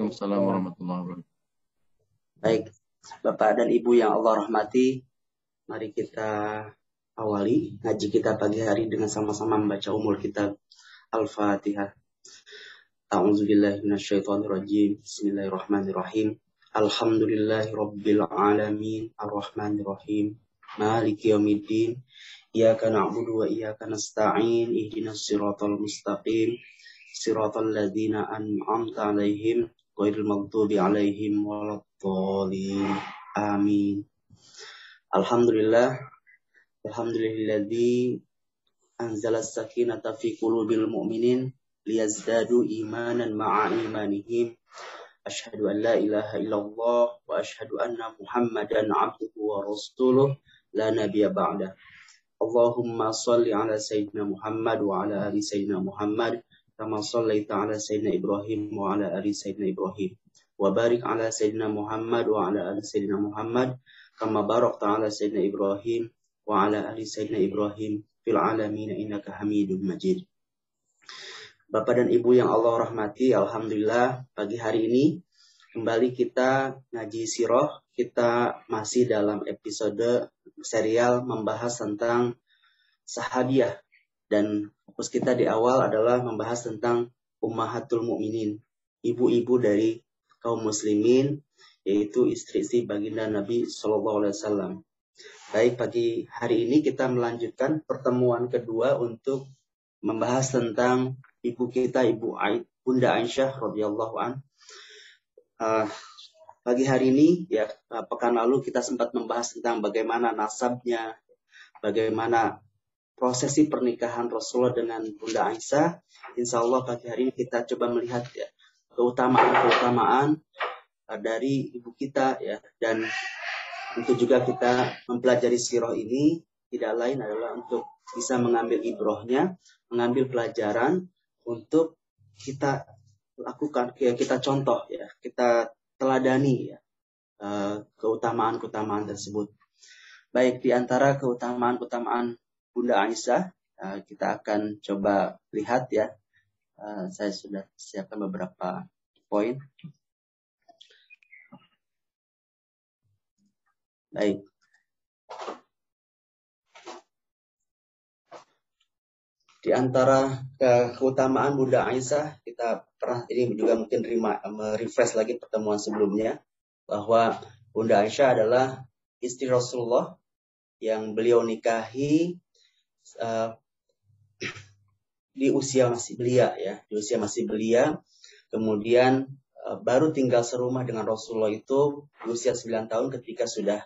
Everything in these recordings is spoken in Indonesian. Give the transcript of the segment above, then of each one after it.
Waalaikumsalam warahmatullahi wabarakatuh. Baik, Bapak dan Ibu yang Allah rahmati, mari kita awali ngaji kita pagi hari dengan sama-sama membaca umur kita Al-Fatihah. A'udzubillahi minasyaitonirrajim. Bismillahirrahmanirrahim. Alhamdulillahi rabbil alamin. Arrahmanirrahim. Maliki yaumiddin. Iyyaka na'budu wa iyyaka nasta'in. Ihdinas siratal mustaqim. Siratal ladzina an'amta 'alaihim غير المغضوب عليهم ولا الضالين. آمين. الحمد لله الحمد لله الذي أنزل السكينة في قلوب المؤمنين ليزدادوا إيمانا مع إيمانهم. أشهد أن لا إله إلا الله وأشهد أن محمدا عبده ورسوله. لا نبي بعده. اللهم صل على سيدنا محمد وعلى آل سيدنا محمد ala sayyidina Ibrahim wa ala ali sayyidina Ibrahim wa barik ala sayyidina Muhammad wa ala ali sayyidina Muhammad kama barakta ala sayyidina Ibrahim wa ala ali sayyidina Ibrahim fil alamin innaka Hamidum Majid. Bapak dan Ibu yang Allah rahmati, Alhamdulillah pagi hari ini kembali kita ngaji siroh. Kita masih dalam episode serial membahas tentang sahabiah. Dan fokus kita di awal adalah membahas tentang Ummahatul Mukminin, ibu-ibu dari kaum muslimin, yaitu istri-istri baginda Nabi Shallallahu Alaihi Wasallam. Baik, pagi hari ini kita melanjutkan pertemuan kedua untuk membahas tentang ibu kita ibu Bunda Aisyah radhiyallahu an. Uh, pagi hari ini ya pekan lalu kita sempat membahas tentang bagaimana nasabnya, bagaimana prosesi pernikahan Rasulullah dengan Bunda Aisyah. Insya Allah pagi hari ini kita coba melihat ya keutamaan-keutamaan uh, dari ibu kita ya dan untuk juga kita mempelajari sirah ini tidak lain adalah untuk bisa mengambil ibrohnya, mengambil pelajaran untuk kita lakukan, ya, kita contoh ya, kita teladani ya eh, keutamaan-keutamaan tersebut. Baik di antara keutamaan-keutamaan Bunda Aisyah, eh, kita akan coba lihat ya. Eh, saya sudah siapkan beberapa poin. Baik. Di antara keutamaan Bunda Aisyah, kita pernah ini juga mungkin refresh lagi pertemuan sebelumnya bahwa Bunda Aisyah adalah istri Rasulullah yang beliau nikahi uh, di usia masih belia ya, di usia masih belia. Kemudian uh, baru tinggal serumah dengan Rasulullah itu di usia 9 tahun ketika sudah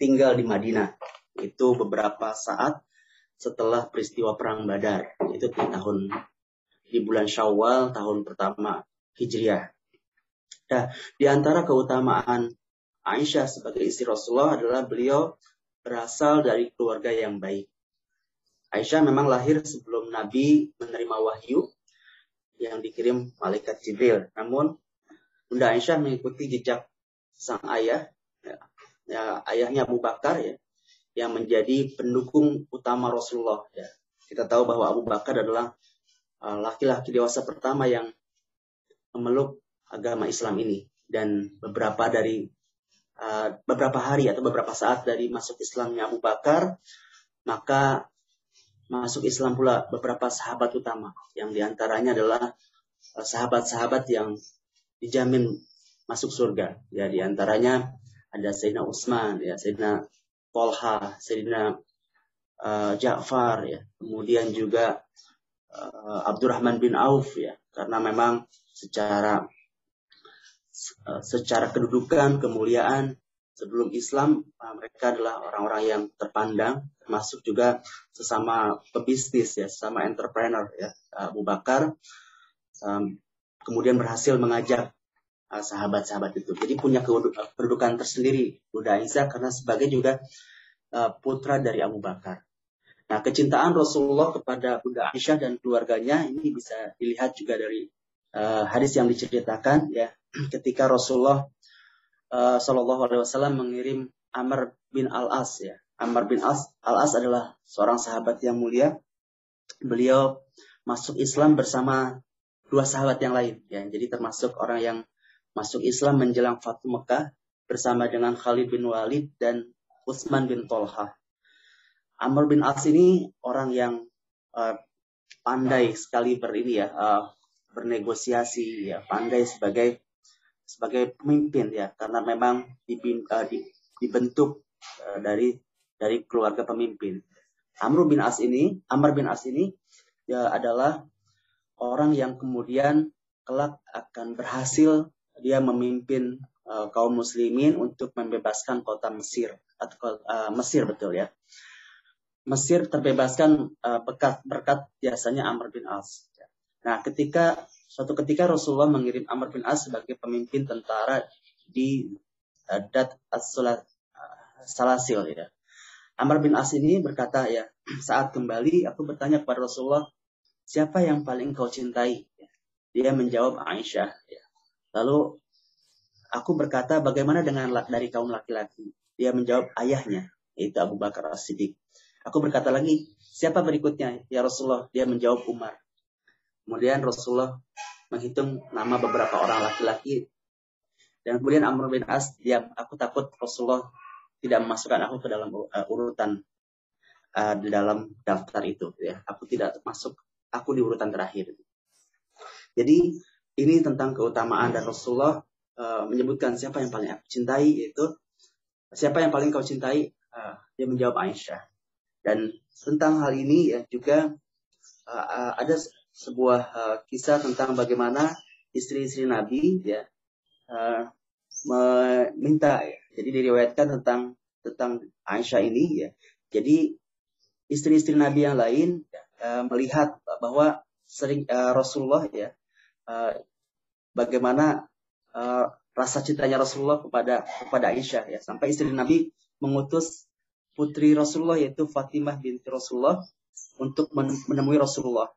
tinggal di Madinah. Itu beberapa saat setelah peristiwa perang Badar itu di tahun di bulan Syawal tahun pertama Hijriah. Nah, di antara keutamaan Aisyah sebagai istri Rasulullah adalah beliau berasal dari keluarga yang baik. Aisyah memang lahir sebelum Nabi menerima wahyu yang dikirim malaikat Jibril. Namun Bunda Aisyah mengikuti jejak sang ayah, ya, ya, ayahnya Abu Bakar ya, yang menjadi pendukung utama Rasulullah. Ya. Kita tahu bahwa Abu Bakar adalah uh, laki-laki uh, dewasa pertama yang memeluk agama Islam ini dan beberapa dari uh, beberapa hari atau beberapa saat dari masuk Islamnya Abu Bakar maka masuk Islam pula beberapa sahabat utama yang di antaranya adalah uh, sahabat-sahabat yang dijamin masuk surga ya di antaranya ada Sayyidina Utsman ya Sayyidina Tolha, Sayyidina uh, Ja'far ya. Kemudian juga uh, Abdurrahman bin Auf ya. Karena memang secara secara kedudukan, kemuliaan sebelum Islam uh, mereka adalah orang-orang yang terpandang termasuk juga sesama pebisnis ya, sesama entrepreneur ya. Abu Bakar um, kemudian berhasil mengajak Uh, sahabat-sahabat itu. Jadi punya kedudukan tersendiri Bunda Aisyah karena sebagai juga uh, putra dari Abu Bakar. Nah, kecintaan Rasulullah kepada Bunda Aisyah dan keluarganya ini bisa dilihat juga dari uh, hadis yang diceritakan ya ketika Rasulullah uh, Shallallahu Alaihi Wasallam mengirim Amr bin Al As ya. Amr bin As Al As adalah seorang sahabat yang mulia. Beliau masuk Islam bersama dua sahabat yang lain ya. Jadi termasuk orang yang masuk Islam menjelang Fatu Mekah bersama dengan Khalid bin Walid dan Utsman bin Tolha. Amr bin As ini orang yang uh, pandai sekali ber ini ya uh, bernegosiasi ya pandai sebagai sebagai pemimpin ya karena memang dibin, uh, di, dibentuk uh, dari dari keluarga pemimpin. Amr bin As ini Amr bin As ini ya adalah orang yang kemudian kelak akan berhasil dia memimpin uh, kaum muslimin untuk membebaskan kota Mesir atau uh, Mesir betul ya. Mesir terbebaskan uh, berkat berkat biasanya Amr bin As. Nah, ketika suatu ketika Rasulullah mengirim Amr bin As sebagai pemimpin tentara di uh, Dat As-Salasil ya. Amr bin As ini berkata ya, saat kembali aku bertanya kepada Rasulullah, siapa yang paling kau cintai? Dia menjawab Aisyah. Ya. Lalu aku berkata, bagaimana dengan dari kaum laki-laki? Dia menjawab ayahnya, yaitu Abu Bakar As-Siddiq. Aku berkata lagi, siapa berikutnya? Ya Rasulullah. Dia menjawab Umar. Kemudian Rasulullah menghitung nama beberapa orang laki-laki. Dan kemudian Amr bin As, dia, aku takut Rasulullah tidak memasukkan aku ke dalam uh, urutan uh, di dalam daftar itu. Ya. Aku tidak masuk aku di urutan terakhir. Jadi ini tentang keutamaan dan Rasulullah uh, menyebutkan siapa yang paling aku cintai yaitu siapa yang paling kau cintai uh, dia menjawab Aisyah dan tentang hal ini ya juga uh, uh, ada sebuah uh, kisah tentang bagaimana istri-istri Nabi ya uh, meminta ya. jadi diriwayatkan tentang tentang Aisyah ini ya jadi istri-istri Nabi yang lain uh, melihat bahwa sering uh, Rasulullah ya uh, bagaimana uh, rasa cintanya Rasulullah kepada kepada Aisyah ya sampai istri Nabi mengutus putri Rasulullah yaitu Fatimah binti Rasulullah untuk menemui Rasulullah.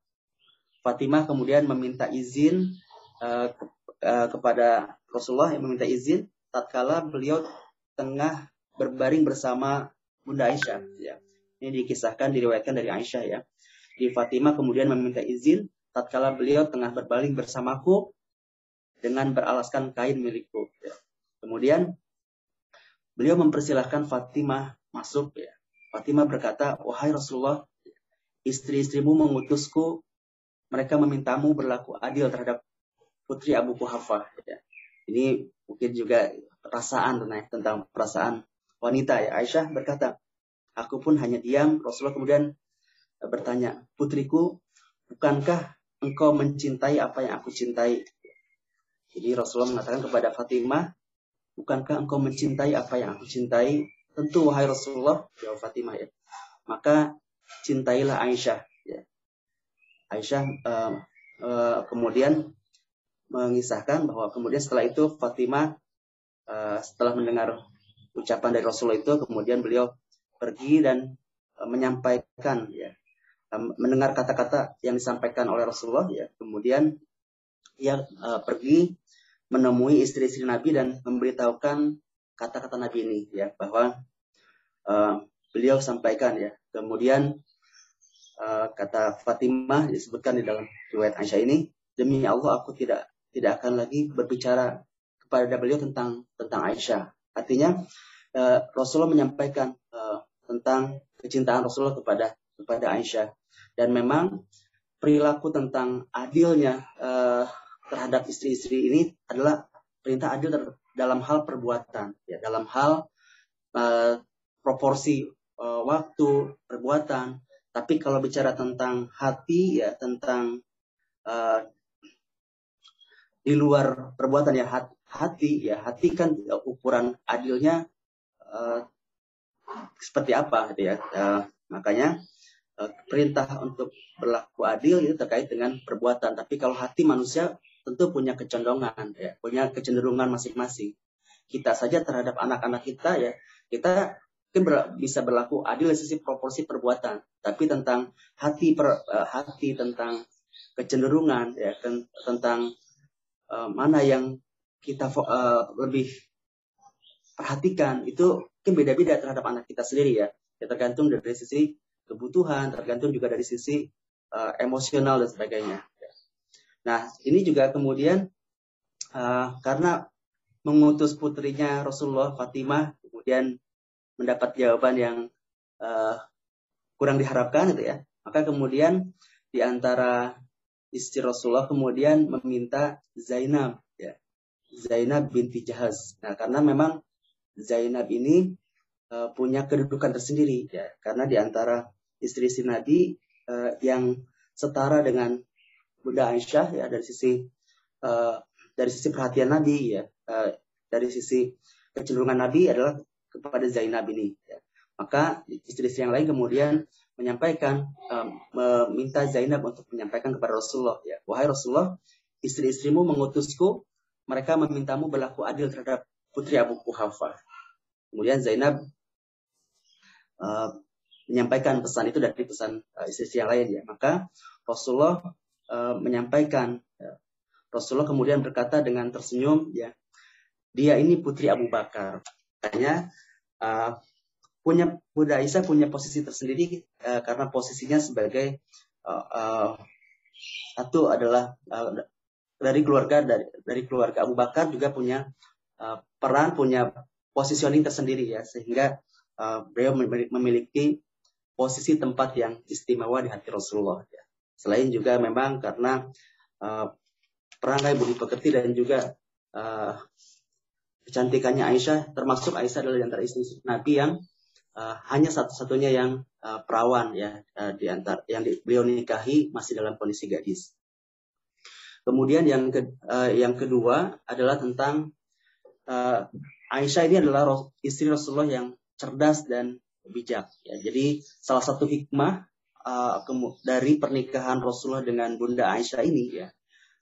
Fatimah kemudian meminta izin uh, ke, uh, kepada Rasulullah yang meminta izin tatkala beliau tengah berbaring bersama Bunda Aisyah ya. Ini dikisahkan diriwayatkan dari Aisyah ya di Fatimah kemudian meminta izin tatkala beliau tengah berbaling bersamaku dengan beralaskan kain milikku. Ya. Kemudian beliau mempersilahkan Fatimah masuk. Ya. Fatimah berkata, wahai Rasulullah, istri-istrimu mengutusku, mereka memintamu berlaku adil terhadap putri Abu Kuhafa. Ya. Ini mungkin juga perasaan tentang perasaan wanita ya. Aisyah berkata, aku pun hanya diam. Rasulullah kemudian bertanya, putriku, bukankah engkau mencintai apa yang aku cintai? Jadi Rasulullah mengatakan kepada Fatimah, bukankah engkau mencintai apa yang aku cintai? Tentu wahai Rasulullah, jawab Fatimah ya. Maka cintailah Aisyah. Ya. Aisyah uh, uh, kemudian mengisahkan bahwa kemudian setelah itu Fatimah uh, setelah mendengar ucapan dari Rasulullah itu kemudian beliau pergi dan uh, menyampaikan ya mendengar kata-kata yang disampaikan oleh Rasulullah ya kemudian ia uh, pergi menemui istri-istri Nabi dan memberitahukan kata-kata Nabi ini ya bahwa uh, beliau sampaikan ya kemudian uh, kata Fatimah disebutkan di dalam riwayat Aisyah ini demi Allah aku tidak tidak akan lagi berbicara kepada beliau tentang tentang Aisyah artinya uh, Rasulullah menyampaikan uh, tentang kecintaan Rasulullah kepada kepada Aisyah dan memang perilaku tentang adilnya uh, terhadap istri-istri ini adalah perintah adil dalam hal perbuatan, ya dalam hal uh, proporsi uh, waktu perbuatan. Tapi kalau bicara tentang hati, ya tentang uh, di luar perbuatan ya hati, ya hati kan ukuran adilnya uh, seperti apa, gitu ya. Uh, makanya Eh, perintah untuk berlaku adil itu terkait dengan perbuatan. Tapi kalau hati manusia tentu punya kecondongan, ya, punya kecenderungan masing-masing. Kita saja terhadap anak-anak kita ya, kita mungkin ber, bisa berlaku adil dari sisi proporsi perbuatan. Tapi tentang hati per, uh, hati tentang kecenderungan ya ten, tentang uh, mana yang kita uh, lebih perhatikan itu mungkin beda-beda terhadap anak kita sendiri ya. Ya tergantung dari sisi kebutuhan, tergantung juga dari sisi uh, emosional dan sebagainya. Nah, ini juga kemudian uh, karena mengutus putrinya Rasulullah Fatimah kemudian mendapat jawaban yang uh, kurang diharapkan gitu ya. Maka kemudian di antara istri Rasulullah kemudian meminta Zainab ya. Zainab binti Jahaz. Nah karena memang Zainab ini uh, punya kedudukan tersendiri ya. Karena di antara istri-istri Nabi uh, yang setara dengan Bunda Aisyah ya dari sisi uh, dari sisi perhatian Nabi ya uh, dari sisi kecenderungan Nabi adalah kepada Zainab ini ya. maka istri-istri yang lain kemudian menyampaikan um, meminta Zainab untuk menyampaikan kepada Rasulullah ya wahai Rasulullah istri-istrimu mengutusku mereka memintamu berlaku adil terhadap putri Abu Kuhafa kemudian Zainab uh, menyampaikan pesan itu dari pesan uh, istri yang lain ya. Maka Rasulullah uh, menyampaikan ya. Rasulullah kemudian berkata dengan tersenyum ya, dia ini putri Abu Bakar. Katanya uh, punya Bunda Aisyah punya posisi tersendiri uh, karena posisinya sebagai uh, uh, satu adalah uh, dari keluarga dari, dari keluarga Abu Bakar juga punya uh, peran punya positioning tersendiri ya sehingga uh, beliau memiliki posisi tempat yang istimewa di hati Rasulullah. Ya. Selain juga memang karena uh, perangai budi pekerti dan juga uh, kecantikannya Aisyah, termasuk Aisyah adalah di antara istri Nabi yang uh, hanya satu-satunya yang uh, perawan ya uh, di antara yang di, beliau nikahi masih dalam kondisi gadis. Kemudian yang ke, uh, yang kedua adalah tentang uh, Aisyah ini adalah istri Rasulullah yang cerdas dan bijak. Ya. Jadi salah satu hikmah uh, dari pernikahan Rasulullah dengan Bunda Aisyah ini ya.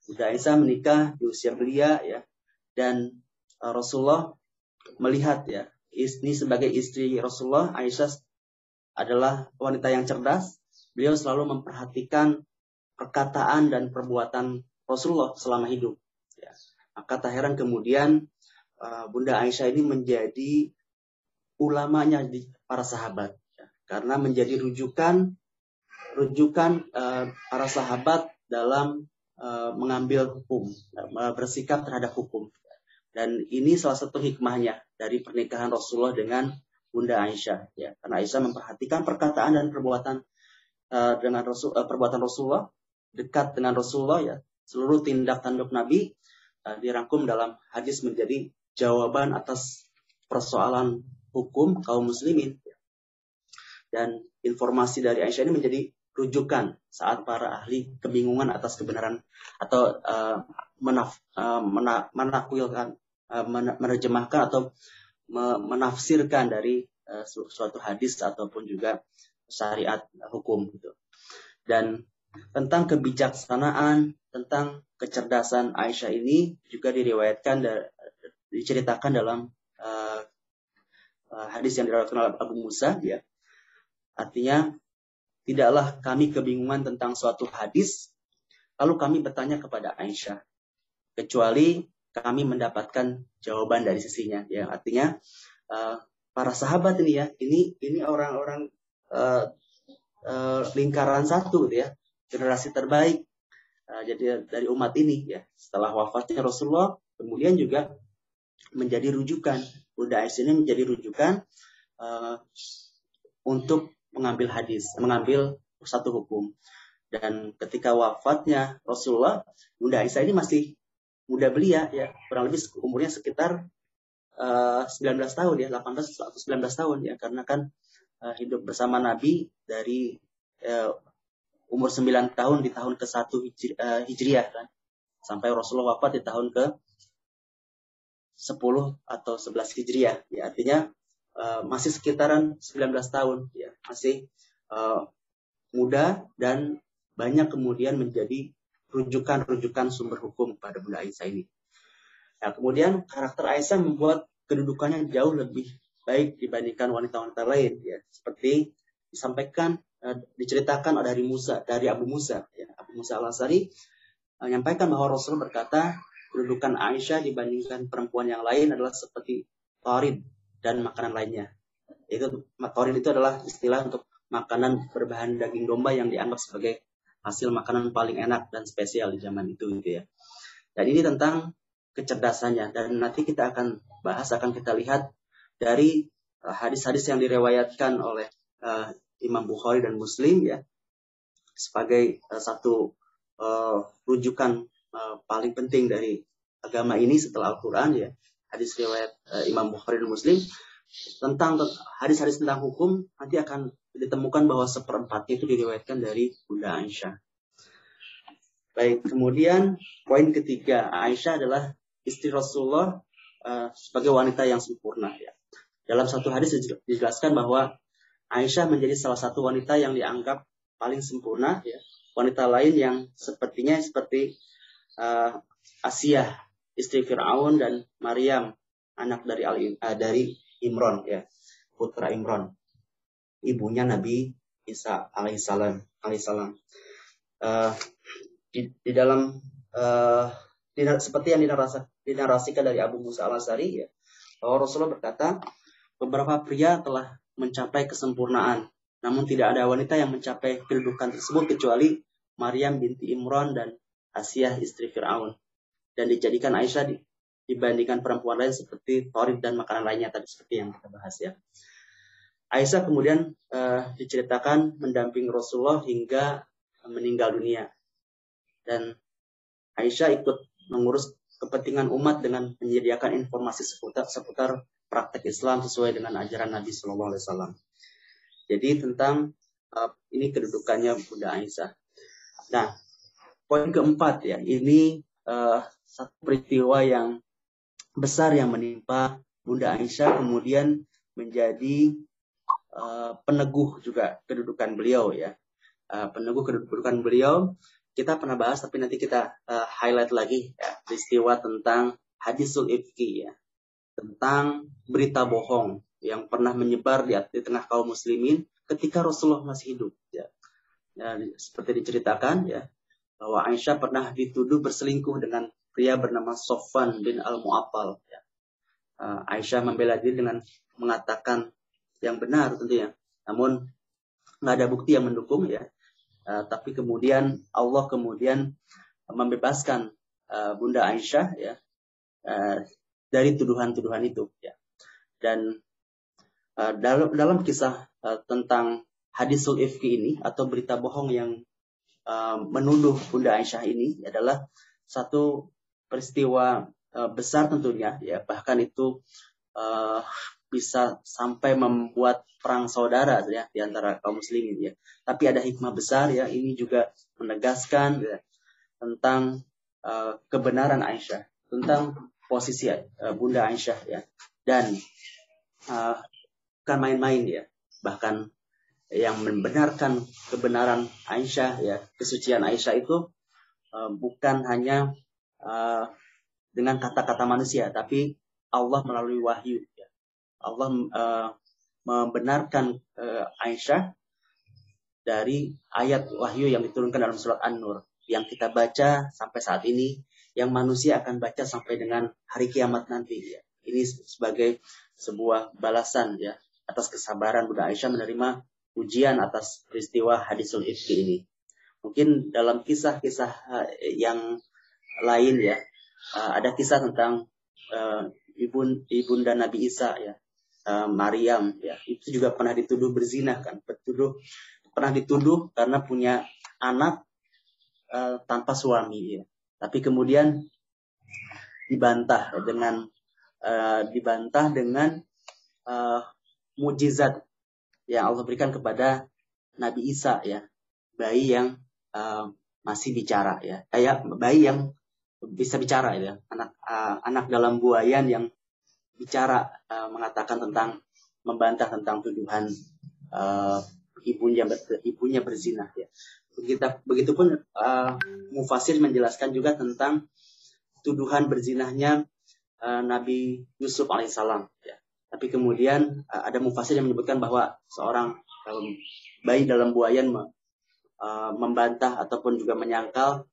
Bunda Aisyah menikah di usia belia ya dan Rasulullah melihat ya ini sebagai istri Rasulullah Aisyah adalah wanita yang cerdas. Beliau selalu memperhatikan perkataan dan perbuatan Rasulullah selama hidup. Ya. Maka tak heran kemudian uh, Bunda Aisyah ini menjadi ulamanya di para sahabat ya. karena menjadi rujukan rujukan uh, para sahabat dalam uh, mengambil hukum bersikap terhadap hukum dan ini salah satu hikmahnya dari pernikahan Rasulullah dengan Bunda Aisyah ya karena Aisyah memperhatikan perkataan dan perbuatan uh, dengan Rasul uh, perbuatan Rasulullah dekat dengan Rasulullah ya seluruh tindak tanduk Nabi uh, dirangkum dalam hadis menjadi jawaban atas persoalan hukum kaum muslimin. Dan informasi dari Aisyah ini menjadi rujukan saat para ahli kebingungan atas kebenaran atau uh, menaf, uh, mena, menakwilkan, uh, menerjemahkan atau menafsirkan dari uh, suatu hadis ataupun juga syariat hukum gitu. Dan tentang kebijaksanaan, tentang kecerdasan Aisyah ini juga diriwayatkan diceritakan dalam uh, hadis yang diriwayatkan oleh Abu Musa ya. Artinya tidaklah kami kebingungan tentang suatu hadis lalu kami bertanya kepada Aisyah. Kecuali kami mendapatkan jawaban dari sisinya ya. Artinya uh, para sahabat ini ya ini ini orang-orang uh, uh, lingkaran satu ya generasi terbaik jadi dari umat ini ya. Setelah wafatnya Rasulullah kemudian juga menjadi rujukan. Bunda Aisyah ini menjadi rujukan uh, untuk mengambil hadis, mengambil satu hukum. Dan ketika wafatnya Rasulullah, Bunda Aisyah ini masih muda belia ya, kurang lebih umurnya sekitar uh, 19 tahun ya, 18 atau 19 tahun ya, karena kan uh, hidup bersama Nabi dari uh, umur 9 tahun di tahun ke-1 hijri, uh, Hijriah kan. Sampai Rasulullah wafat di tahun ke 10 atau 11 Hijriah. Ya, artinya uh, masih sekitaran 19 tahun ya, masih uh, muda dan banyak kemudian menjadi rujukan-rujukan sumber hukum pada Bunda Aisyah ini. Nah, kemudian karakter Aisyah membuat kedudukannya jauh lebih baik dibandingkan wanita-wanita lain ya. Seperti disampaikan uh, diceritakan dari Musa, dari Abu Musa ya. Abu Musa Al-Asari uh, menyampaikan bahwa Rasul berkata kedudukan Aisyah dibandingkan perempuan yang lain adalah seperti torid dan makanan lainnya. Itu torid itu adalah istilah untuk makanan berbahan daging domba yang dianggap sebagai hasil makanan paling enak dan spesial di zaman itu gitu ya. Dan ini tentang kecerdasannya dan nanti kita akan bahas akan kita lihat dari uh, hadis-hadis yang direwayatkan oleh uh, Imam Bukhari dan Muslim ya sebagai uh, satu uh, rujukan uh, paling penting dari agama ini setelah Al-Qur'an ya hadis riwayat uh, Imam Bukhari dan Muslim tentang hadis-hadis tentang hukum nanti akan ditemukan bahwa seperempatnya itu diriwayatkan dari Bunda Aisyah. Baik, kemudian poin ketiga, Aisyah adalah istri Rasulullah uh, sebagai wanita yang sempurna. Ya. Dalam satu hadis dijelaskan bahwa Aisyah menjadi salah satu wanita yang dianggap paling sempurna. Ya. Wanita lain yang sepertinya seperti uh, Asia, istri Fir'aun dan Maryam, anak dari Ali, uh, dari Imron, ya, putra Imron. Ibunya Nabi Isa alaihissalam alaihissalam. Uh, di, di dalam uh, di, seperti yang dinarasi, dinarasikan dari Abu Musa al Asari ya bahwa Rasulullah berkata beberapa pria telah mencapai kesempurnaan namun tidak ada wanita yang mencapai kedudukan tersebut kecuali Maryam binti Imran dan Asiyah istri Fir'aun dan dijadikan Aisyah di, dibandingkan perempuan lain seperti torib dan makanan lainnya tadi seperti yang kita bahas ya. Aisyah kemudian uh, diceritakan mendamping Rasulullah hingga meninggal dunia. Dan Aisyah ikut mengurus kepentingan umat dengan menyediakan informasi seputar, seputar praktek Islam sesuai dengan ajaran Nabi Shallallahu Alaihi Wasallam. Jadi tentang uh, ini kedudukannya Bunda Aisyah. Nah, poin keempat ya, ini uh, satu peristiwa yang besar yang menimpa Bunda Aisyah kemudian menjadi uh, peneguh juga kedudukan beliau ya. Uh, peneguh kedudukan beliau kita pernah bahas tapi nanti kita uh, highlight lagi ya peristiwa tentang hadisul ifki ya tentang berita bohong yang pernah menyebar di, di tengah kaum muslimin ketika Rasulullah masih hidup ya. ya seperti diceritakan ya bahwa Aisyah pernah dituduh berselingkuh dengan pria bernama Sofwan bin Al-Mu'affal ya. Uh, Aisyah membela diri dengan mengatakan yang benar tentunya. Namun nggak ada bukti yang mendukung ya. Uh, tapi kemudian Allah kemudian membebaskan uh, Bunda Aisyah ya uh, dari tuduhan-tuduhan itu ya. Dan uh, dalam dalam kisah uh, tentang hadisul ifki ini atau berita bohong yang uh, menuduh Bunda Aisyah ini adalah satu peristiwa uh, besar tentunya ya bahkan itu uh, bisa sampai membuat perang saudara ya di antara kaum muslimin ya. Tapi ada hikmah besar ya ini juga menegaskan ya, tentang uh, kebenaran Aisyah, tentang posisi uh, Bunda Aisyah ya. Dan uh, bukan main-main ya. Bahkan yang membenarkan kebenaran Aisyah ya, kesucian Aisyah itu uh, bukan hanya uh, dengan kata-kata manusia tapi Allah melalui wahyu Allah uh, membenarkan uh, Aisyah dari ayat wahyu yang diturunkan dalam surat An-Nur yang kita baca sampai saat ini yang manusia akan baca sampai dengan hari kiamat nanti ya. Ini sebagai sebuah balasan ya atas kesabaran Bunda Aisyah menerima ujian atas peristiwa hadisul ifki ini. Mungkin dalam kisah-kisah yang lain ya. Ada kisah tentang uh, ibun ibunda Nabi Isa ya. Uh, Maryam ya. Itu juga pernah dituduh berzina kan. Bertuduh pernah dituduh karena punya anak uh, tanpa suami ya. Tapi kemudian dibantah dengan uh, dibantah dengan uh, mujizat yang Allah berikan kepada Nabi Isa ya. Bayi yang uh, masih bicara ya. Kayak bayi yang bisa bicara ya anak uh, anak dalam buayan yang bicara uh, mengatakan tentang membantah tentang tuduhan uh, ibunya ibunya berzina ya. Begitu begitupun uh, Mufasir menjelaskan juga tentang tuduhan berzinahnya uh, Nabi Yusuf alaihissalam ya. Tapi kemudian uh, ada mufasir yang menyebutkan bahwa seorang um, bayi dalam buayan uh, membantah ataupun juga menyangkal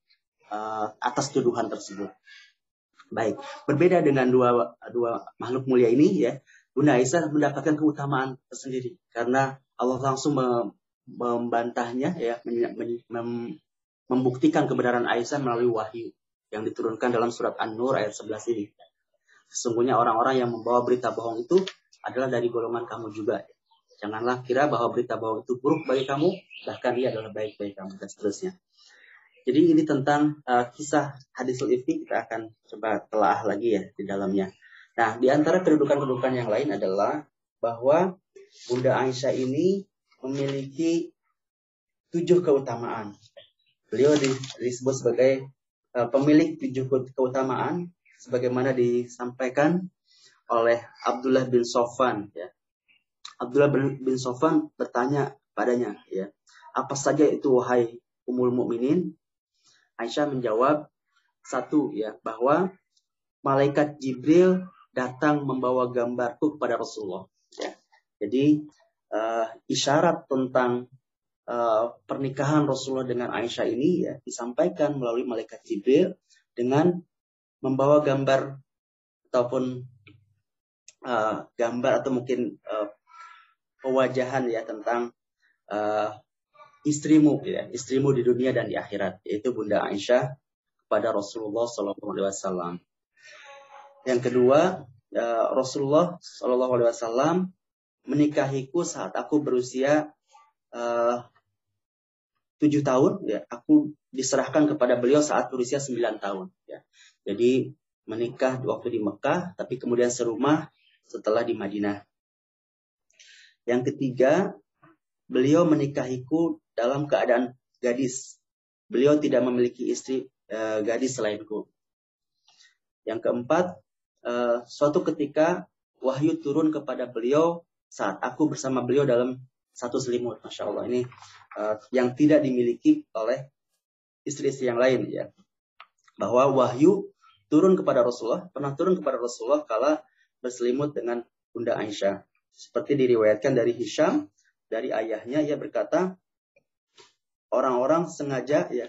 uh, atas tuduhan tersebut. Baik, berbeda dengan dua dua makhluk mulia ini ya, Bunda Aisyah mendapatkan keutamaan tersendiri karena Allah langsung membantahnya ya, mem, membuktikan kebenaran Aisyah melalui wahyu. yang diturunkan dalam surat An-Nur ayat 11 ini. Sesungguhnya orang-orang yang membawa berita bohong itu adalah dari golongan kamu juga. Janganlah kira bahwa berita bohong itu buruk bagi kamu, bahkan ia adalah baik bagi kamu dan seterusnya. Jadi ini tentang uh, kisah hadisul ifki kita akan coba telah lagi ya di dalamnya. Nah, di antara kedudukan-kedudukan yang lain adalah bahwa Bunda Aisyah ini memiliki tujuh keutamaan. Beliau disebut sebagai uh, pemilik tujuh keutamaan sebagaimana disampaikan oleh Abdullah bin Sofan ya. Abdullah bin Sofan bertanya padanya ya, apa saja itu wahai umul mukminin? Aisyah menjawab satu ya bahwa malaikat Jibril datang membawa gambarku kepada Rasulullah ya. Jadi uh, isyarat tentang uh, pernikahan Rasulullah dengan Aisyah ini ya disampaikan melalui malaikat Jibril dengan membawa gambar ataupun uh, gambar atau mungkin uh, pewajahan ya tentang uh, istrimu ya istrimu di dunia dan di akhirat yaitu Bunda Aisyah kepada Rasulullah Shallallahu Alaihi Wasallam. Yang kedua uh, Rasulullah Shallallahu Alaihi Wasallam menikahiku saat aku berusia tujuh tahun ya aku diserahkan kepada beliau saat berusia sembilan tahun ya jadi menikah waktu di Mekah, tapi kemudian serumah setelah di Madinah. Yang ketiga, beliau menikahiku dalam keadaan gadis. Beliau tidak memiliki istri uh, gadis selainku. Yang keempat, uh, suatu ketika wahyu turun kepada beliau saat aku bersama beliau dalam satu selimut. Masya Allah ini uh, yang tidak dimiliki oleh istri-istri yang lain ya. Bahwa wahyu turun kepada Rasulullah, pernah turun kepada Rasulullah kala berselimut dengan Bunda Aisyah. Seperti diriwayatkan dari Hisham, dari ayahnya, ia berkata, orang-orang sengaja ya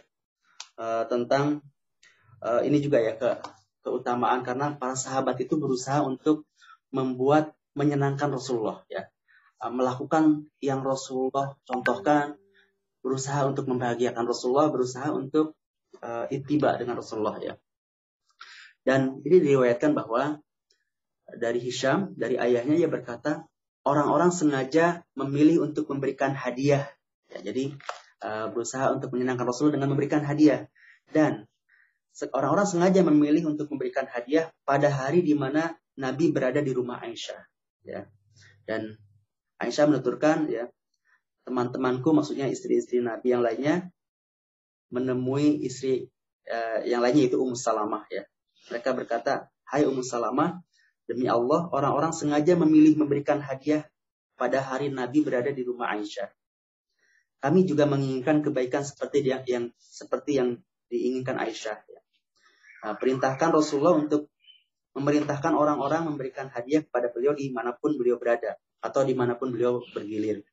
uh, tentang uh, ini juga ya ke keutamaan. Karena para sahabat itu berusaha untuk membuat menyenangkan Rasulullah ya. Uh, melakukan yang Rasulullah contohkan berusaha untuk membahagiakan Rasulullah berusaha untuk uh, itiba dengan Rasulullah ya. Dan ini diriwayatkan bahwa dari Hisham, dari ayahnya ia berkata, orang-orang sengaja memilih untuk memberikan hadiah. Ya, jadi uh, berusaha untuk menyenangkan Rasul dengan memberikan hadiah. Dan orang-orang sengaja memilih untuk memberikan hadiah pada hari di mana Nabi berada di rumah Aisyah. Ya. Dan Aisyah menuturkan, ya, teman-temanku, maksudnya istri-istri Nabi yang lainnya, menemui istri uh, yang lainnya itu Ummu Salamah ya mereka berkata, Hai Ummu Salamah, demi Allah, orang-orang sengaja memilih memberikan hadiah pada hari Nabi berada di rumah Aisyah. Kami juga menginginkan kebaikan seperti yang, yang seperti yang diinginkan Aisyah. Nah, perintahkan Rasulullah untuk memerintahkan orang-orang memberikan hadiah kepada beliau di mana pun beliau berada atau di mana pun beliau bergilir.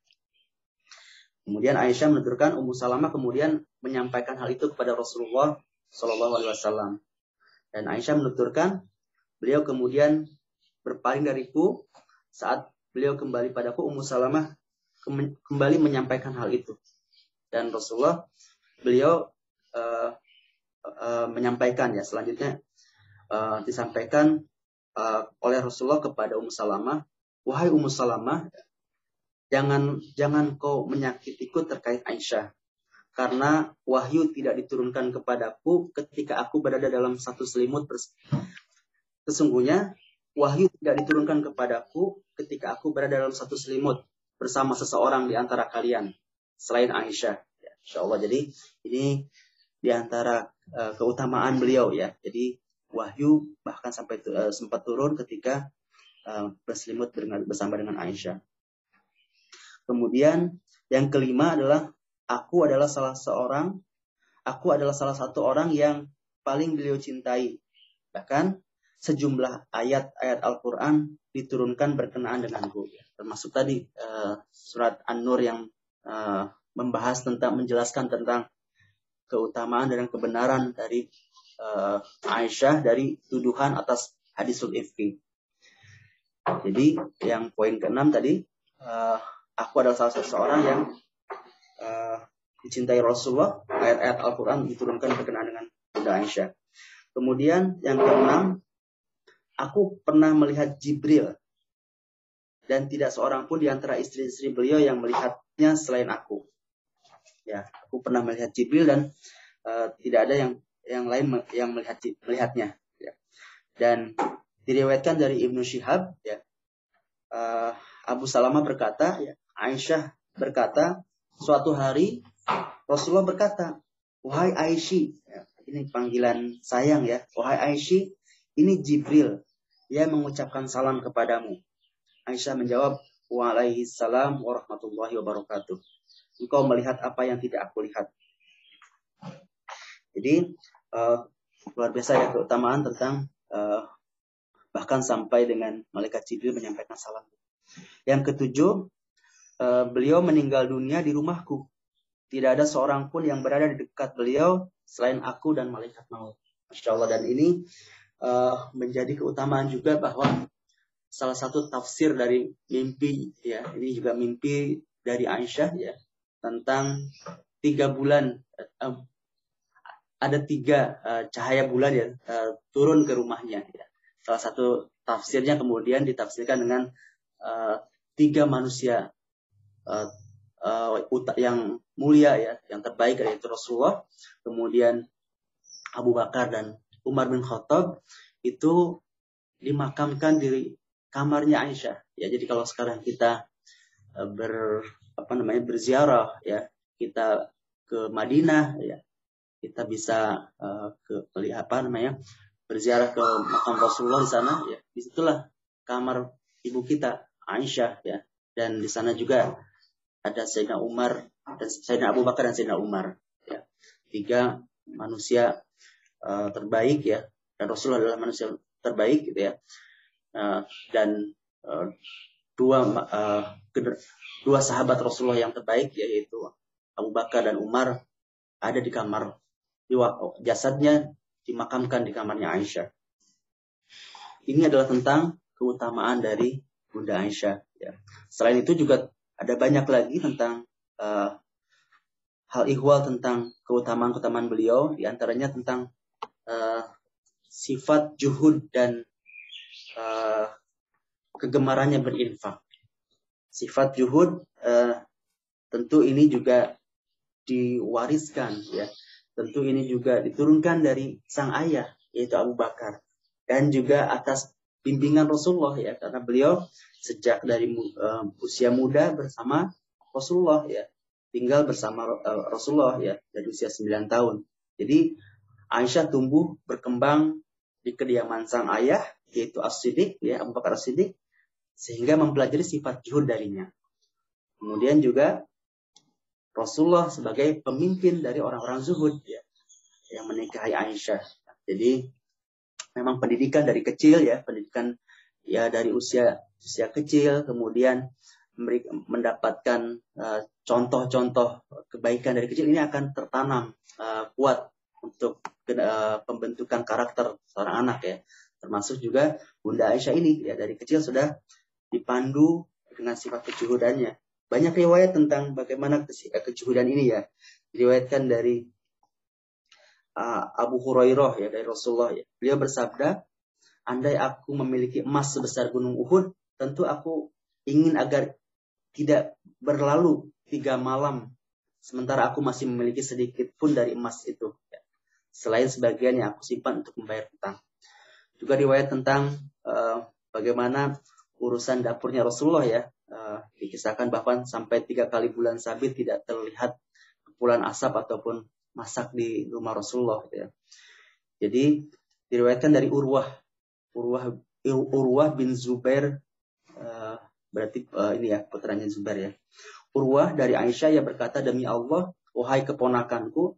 Kemudian Aisyah menuturkan Ummu Salamah kemudian menyampaikan hal itu kepada Rasulullah Shallallahu Alaihi Wasallam. Dan Aisyah menuturkan, beliau kemudian berpaling dariku saat beliau kembali padaku, Ummu Salamah kembali menyampaikan hal itu. Dan Rasulullah, beliau uh, uh, menyampaikan ya selanjutnya uh, disampaikan uh, oleh Rasulullah kepada Ummu Salamah, wahai Ummu Salamah, jangan jangan kau menyakitiku terkait Aisyah karena wahyu tidak diturunkan kepadaku ketika aku berada dalam satu selimut sesungguhnya wahyu tidak diturunkan kepadaku ketika aku berada dalam satu selimut bersama seseorang di antara kalian selain Aisyah ya, Insya Allah jadi ini di antara uh, keutamaan beliau ya jadi wahyu bahkan sampai uh, sempat turun ketika uh, berselimut bersama dengan Aisyah kemudian yang kelima adalah aku adalah salah seorang, aku adalah salah satu orang yang paling beliau cintai. Bahkan sejumlah ayat-ayat Al-Quran diturunkan berkenaan denganku. Termasuk tadi uh, surat An-Nur yang uh, membahas tentang, menjelaskan tentang keutamaan dan kebenaran dari uh, Aisyah dari tuduhan atas hadisul ifki. Jadi yang poin keenam tadi, uh, aku adalah salah satu orang yang uh, dicintai Rasulullah, ayat-ayat Al-Quran diturunkan berkenaan dengan Bunda Aisyah. Kemudian yang keenam, aku pernah melihat Jibril dan tidak seorang pun di antara istri-istri beliau yang melihatnya selain aku. Ya, aku pernah melihat Jibril dan uh, tidak ada yang yang lain yang melihat melihatnya. Ya. Dan diriwayatkan dari Ibnu Syihab, ya, uh, Abu Salamah berkata, ya, Aisyah berkata, suatu hari Rasulullah berkata, wahai Aisyah, ya, ini panggilan sayang ya, wahai Aisyah, ini Jibril, dia mengucapkan salam kepadamu. Aisyah menjawab, Waalaikumsalam warahmatullahi wabarakatuh. Engkau melihat apa yang tidak aku lihat. Jadi uh, luar biasa ya keutamaan tentang uh, bahkan sampai dengan malaikat Jibril menyampaikan salam. Yang ketujuh, uh, beliau meninggal dunia di rumahku. Tidak ada seorang pun yang berada di dekat beliau selain aku dan malaikat maut. Masya Allah dan ini uh, menjadi keutamaan juga bahwa salah satu tafsir dari mimpi ya ini juga mimpi dari Aisyah ya tentang tiga bulan uh, ada tiga uh, cahaya bulan ya uh, turun ke rumahnya ya. salah satu tafsirnya kemudian ditafsirkan dengan uh, tiga manusia uh, uh, yang mulia ya, yang terbaik yaitu Rasulullah, kemudian Abu Bakar dan Umar bin Khattab itu dimakamkan di kamarnya Aisyah. Ya, jadi kalau sekarang kita uh, ber apa namanya berziarah ya, kita ke Madinah ya, kita bisa uh, ke apa namanya berziarah ke makam Rasulullah di sana ya, di situlah kamar ibu kita Aisyah ya, dan di sana juga ada Sayyidina Umar dan Sayyidina Abu Bakar dan Sayyidina Umar ya. Tiga manusia uh, terbaik ya. Dan Rasulullah adalah manusia terbaik gitu ya uh, dan uh, dua uh, dua sahabat Rasulullah yang terbaik yaitu Abu Bakar dan Umar ada di kamar jasadnya dimakamkan di kamarnya Aisyah. Ini adalah tentang keutamaan dari Bunda Aisyah. Ya. Selain itu juga ada banyak lagi tentang uh, hal ihwal tentang keutamaan-keutamaan beliau, di antaranya tentang uh, sifat juhud dan uh, kegemarannya berinfak. Sifat juhud uh, tentu ini juga diwariskan ya. Tentu ini juga diturunkan dari sang ayah yaitu Abu Bakar dan juga atas bimbingan Rasulullah ya karena beliau sejak dari uh, usia muda bersama Rasulullah ya tinggal bersama uh, Rasulullah ya dari usia 9 tahun. Jadi Aisyah tumbuh berkembang di kediaman sang ayah yaitu As-Siddiq ya Abu Bakar As-Siddiq sehingga mempelajari sifat juhud darinya. Kemudian juga Rasulullah sebagai pemimpin dari orang-orang zuhud ya yang menikahi Aisyah. Jadi memang pendidikan dari kecil ya, pendidikan ya dari usia usia kecil, kemudian mendapatkan uh, contoh-contoh kebaikan dari kecil ini akan tertanam uh, kuat untuk uh, pembentukan karakter seorang anak ya. Termasuk juga Bunda Aisyah ini ya dari kecil sudah dipandu dengan sifat kejuhudannya. Banyak riwayat tentang bagaimana kejuhudan ini ya. Diriwayatkan dari uh, Abu Hurairah ya dari Rasulullah ya. Beliau bersabda, andai aku memiliki emas sebesar gunung Uhud, tentu aku ingin agar tidak berlalu tiga malam sementara aku masih memiliki sedikit pun dari emas itu. Ya. Selain sebagian yang aku simpan untuk membayar hutang. Juga riwayat tentang uh, bagaimana urusan dapurnya Rasulullah ya. Uh, dikisahkan bahkan sampai tiga kali bulan sabit tidak terlihat kepulan asap ataupun masak di rumah Rasulullah gitu ya. Jadi diriwayatkan dari Urwah Urwah Urwah bin Zubair uh, berarti uh, ini ya putranya Zubair ya. Urwah dari Aisyah yang berkata demi Allah wahai keponakanku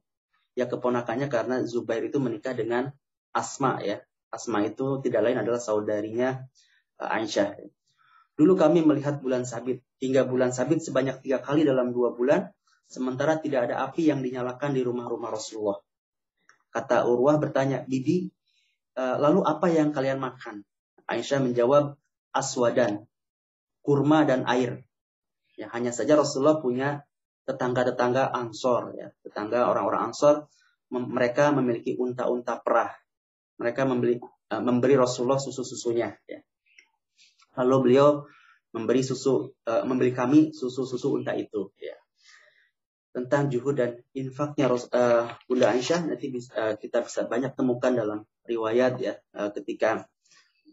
ya keponakannya karena Zubair itu menikah dengan Asma ya. Asma itu tidak lain adalah saudarinya uh, Aisyah. Dulu kami melihat bulan sabit hingga bulan sabit sebanyak tiga kali dalam dua bulan sementara tidak ada api yang dinyalakan di rumah-rumah Rasulullah. Kata Urwah bertanya, Bibi, eh, lalu apa yang kalian makan? Aisyah menjawab, aswadan, kurma dan air. Ya, hanya saja Rasulullah punya tetangga-tetangga Ansor, ya, tetangga orang-orang Ansor, mereka memiliki unta-unta perah. Mereka membeli uh, memberi Rasulullah susu-susunya ya. Lalu beliau memberi susu uh, memberi kami susu-susu unta itu ya. Tentang juhud dan infaknya uh, Bunda Aisyah nanti bisa, uh, kita bisa banyak temukan dalam riwayat ya uh, ketika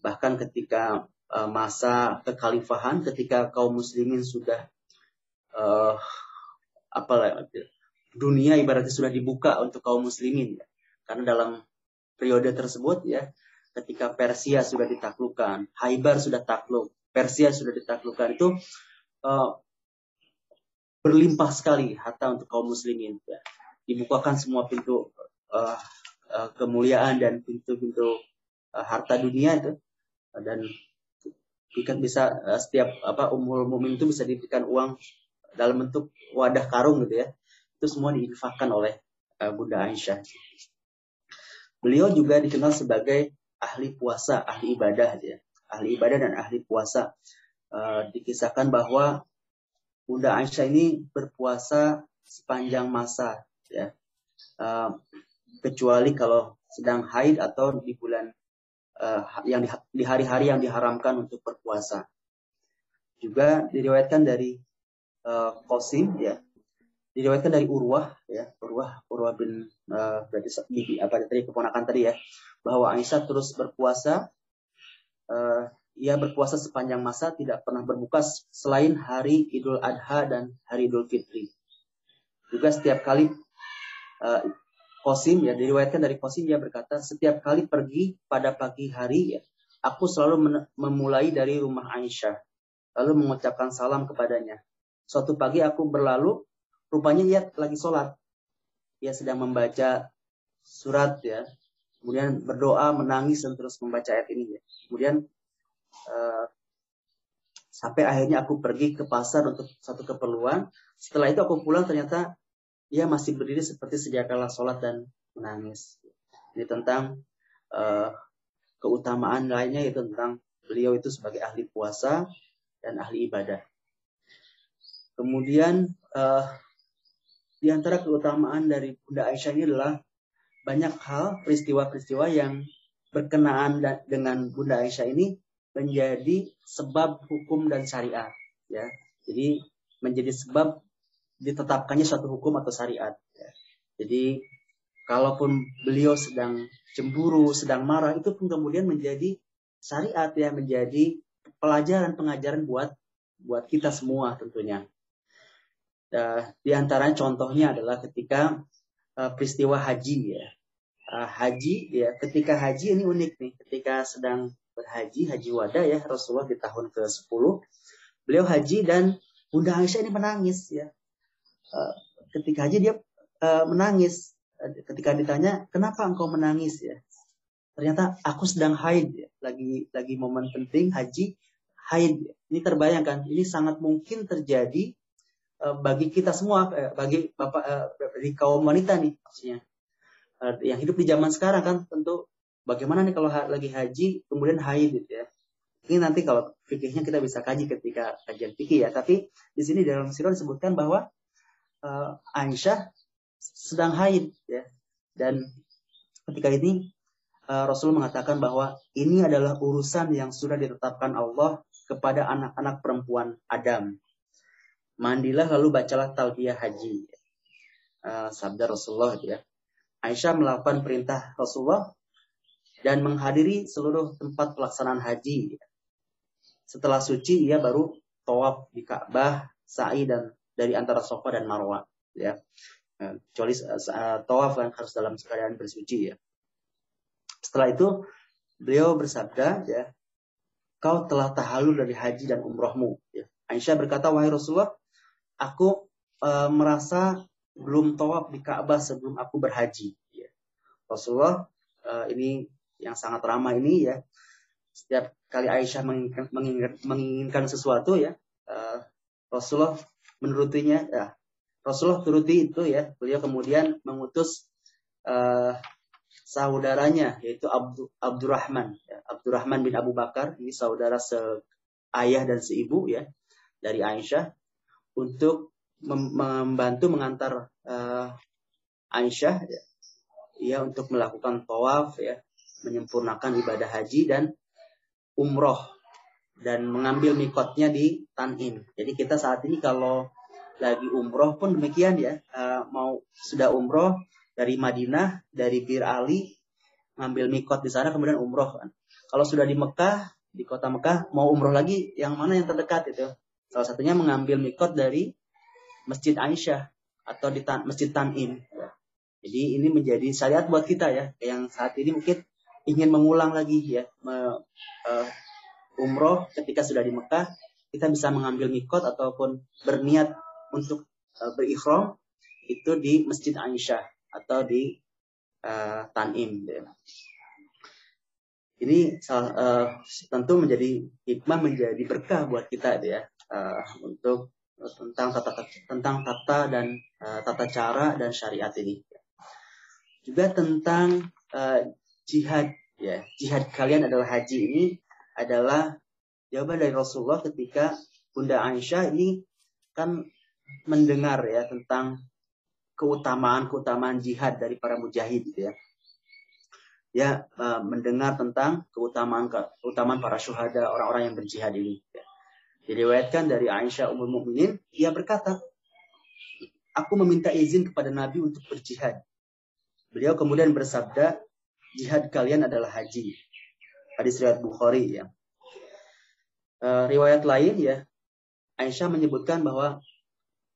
bahkan ketika uh, masa kekhalifahan ketika kaum muslimin sudah uh, apa dunia ibaratnya sudah dibuka untuk kaum muslimin ya. Karena dalam periode tersebut ya ketika Persia sudah ditaklukkan, Haibar sudah takluk, Persia sudah ditaklukkan itu uh, berlimpah sekali harta untuk kaum muslimin ya. Dibukakan semua pintu uh, uh, kemuliaan dan pintu-pintu uh, harta dunia itu dan ikan bisa uh, setiap apa umur mumin itu bisa diberikan uang dalam bentuk wadah karung gitu ya. Itu semua diinfakkan oleh uh, Bunda Aisyah. Beliau juga dikenal sebagai ahli puasa, ahli ibadah ya. Ahli ibadah dan ahli puasa. Uh, dikisahkan bahwa Bunda Aisyah ini berpuasa sepanjang masa ya. Uh, kecuali kalau sedang haid atau di bulan uh, yang di hari-hari yang diharamkan untuk berpuasa. Juga diriwayatkan dari uh, Qasim ya diriwayatkan dari Urwah ya. Urwah Urwah bin uh, berarti bibi apa tadi keponakan tadi ya. Bahwa Aisyah terus berpuasa uh, ia berpuasa sepanjang masa tidak pernah berbuka selain hari Idul Adha dan hari Idul Fitri. Juga setiap kali uh, ya diriwayatkan dari Qasim dia berkata setiap kali pergi pada pagi hari ya aku selalu memulai dari rumah Aisyah lalu mengucapkan salam kepadanya. Suatu pagi aku berlalu, rupanya ia lagi sholat. Ia sedang membaca surat ya. Kemudian berdoa, menangis dan terus membaca ayat ini ya. Kemudian uh, sampai akhirnya aku pergi ke pasar untuk satu keperluan. Setelah itu aku pulang ternyata ia masih berdiri seperti sejak kala sholat dan menangis. Ini tentang uh, keutamaan lainnya yaitu tentang beliau itu sebagai ahli puasa dan ahli ibadah. Kemudian uh, di antara keutamaan dari Bunda Aisyah ini adalah banyak hal peristiwa-peristiwa yang berkenaan dengan Bunda Aisyah ini menjadi sebab hukum dan syariat ya jadi menjadi sebab ditetapkannya suatu hukum atau syariat ya. jadi kalaupun beliau sedang cemburu sedang marah itu pun kemudian menjadi syariat ya menjadi pelajaran pengajaran buat buat kita semua tentunya Uh, di antaranya contohnya adalah ketika uh, peristiwa haji ya. Uh, haji ya, ketika haji ini unik nih. Ketika sedang berhaji, haji wada ya Rasulullah di tahun ke-10. Beliau haji dan Bunda Aisyah ini menangis ya. Uh, ketika haji dia uh, menangis. Ketika ditanya, "Kenapa engkau menangis?" ya. Ternyata aku sedang haid ya. Lagi lagi momen penting haji haid. Ini terbayangkan, ini sangat mungkin terjadi bagi kita semua, eh, bagi bapak eh, di kaum wanita nih maksudnya yang hidup di zaman sekarang kan tentu bagaimana nih kalau lagi haji kemudian haid gitu ya. Ini nanti kalau fikihnya kita bisa kaji ketika kajian fikih ya. Tapi di sini dalam sirah disebutkan bahwa uh, Aisyah sedang haid ya. Dan ketika ini uh, Rasul mengatakan bahwa ini adalah urusan yang sudah ditetapkan Allah kepada anak-anak perempuan Adam mandilah lalu bacalah talbiyah haji. Uh, sabda Rasulullah ya. Aisyah melakukan perintah Rasulullah dan menghadiri seluruh tempat pelaksanaan haji. Setelah suci ia baru tawaf di Ka'bah, sa'i dan dari antara Sofa dan Marwah ya. Uh, kecuali uh, tawaf kan harus dalam keadaan bersuci ya. Setelah itu beliau bersabda ya, kau telah tahalul dari haji dan umrohmu. Ya. Aisyah berkata, wahai Rasulullah, aku uh, merasa belum tawaf di Ka'bah sebelum aku berhaji. Ya. Rasulullah uh, ini yang sangat ramah ini ya. Setiap kali Aisyah menginginkan, menginginkan, menginginkan sesuatu ya, uh, Rasulullah menurutinya. Ya. Rasulullah turuti itu ya. Beliau kemudian mengutus uh, saudaranya yaitu Abdu, Abdurrahman. Ya. Abdurrahman bin Abu Bakar ini saudara seayah dan seibu ya dari Aisyah untuk membantu mengantar uh, Aisyah ya, ya untuk melakukan tawaf ya menyempurnakan ibadah haji dan umroh dan mengambil mikotnya di Tanim. Jadi kita saat ini kalau lagi umroh pun demikian ya, uh, mau sudah umroh dari Madinah, dari Bir Ali, ngambil mikot di sana kemudian umroh kan. Kalau sudah di Mekah, di kota Mekah mau umroh lagi, yang mana yang terdekat itu? Salah satunya mengambil mikot dari Masjid Aisyah atau di Masjid Tanim. Jadi ini menjadi syariat buat kita ya, yang saat ini mungkin ingin mengulang lagi ya, me, uh, umroh ketika sudah di Mekah, kita bisa mengambil mikot ataupun berniat untuk uh, berikhram itu di Masjid Aisyah atau di uh, Tanim. Ini uh, tentu menjadi hikmah menjadi berkah buat kita ya uh, untuk tentang tata tentang tata dan uh, tata cara dan syariat ini. Juga tentang uh, jihad ya. Jihad kalian adalah haji ini adalah jawaban dari Rasulullah ketika Bunda Aisyah ini kan mendengar ya tentang keutamaan keutamaan jihad dari para mujahid gitu ya. Ya uh, mendengar tentang keutamaan keutamaan para syuhada orang-orang yang berjihad ini. ya. Diriwayatkan dari Aisyah Ummul Mukminin ia berkata aku meminta izin kepada Nabi untuk berjihad Beliau kemudian bersabda, jihad kalian adalah haji. Hadis riwayat Bukhari ya. E, riwayat lain ya, Aisyah menyebutkan bahwa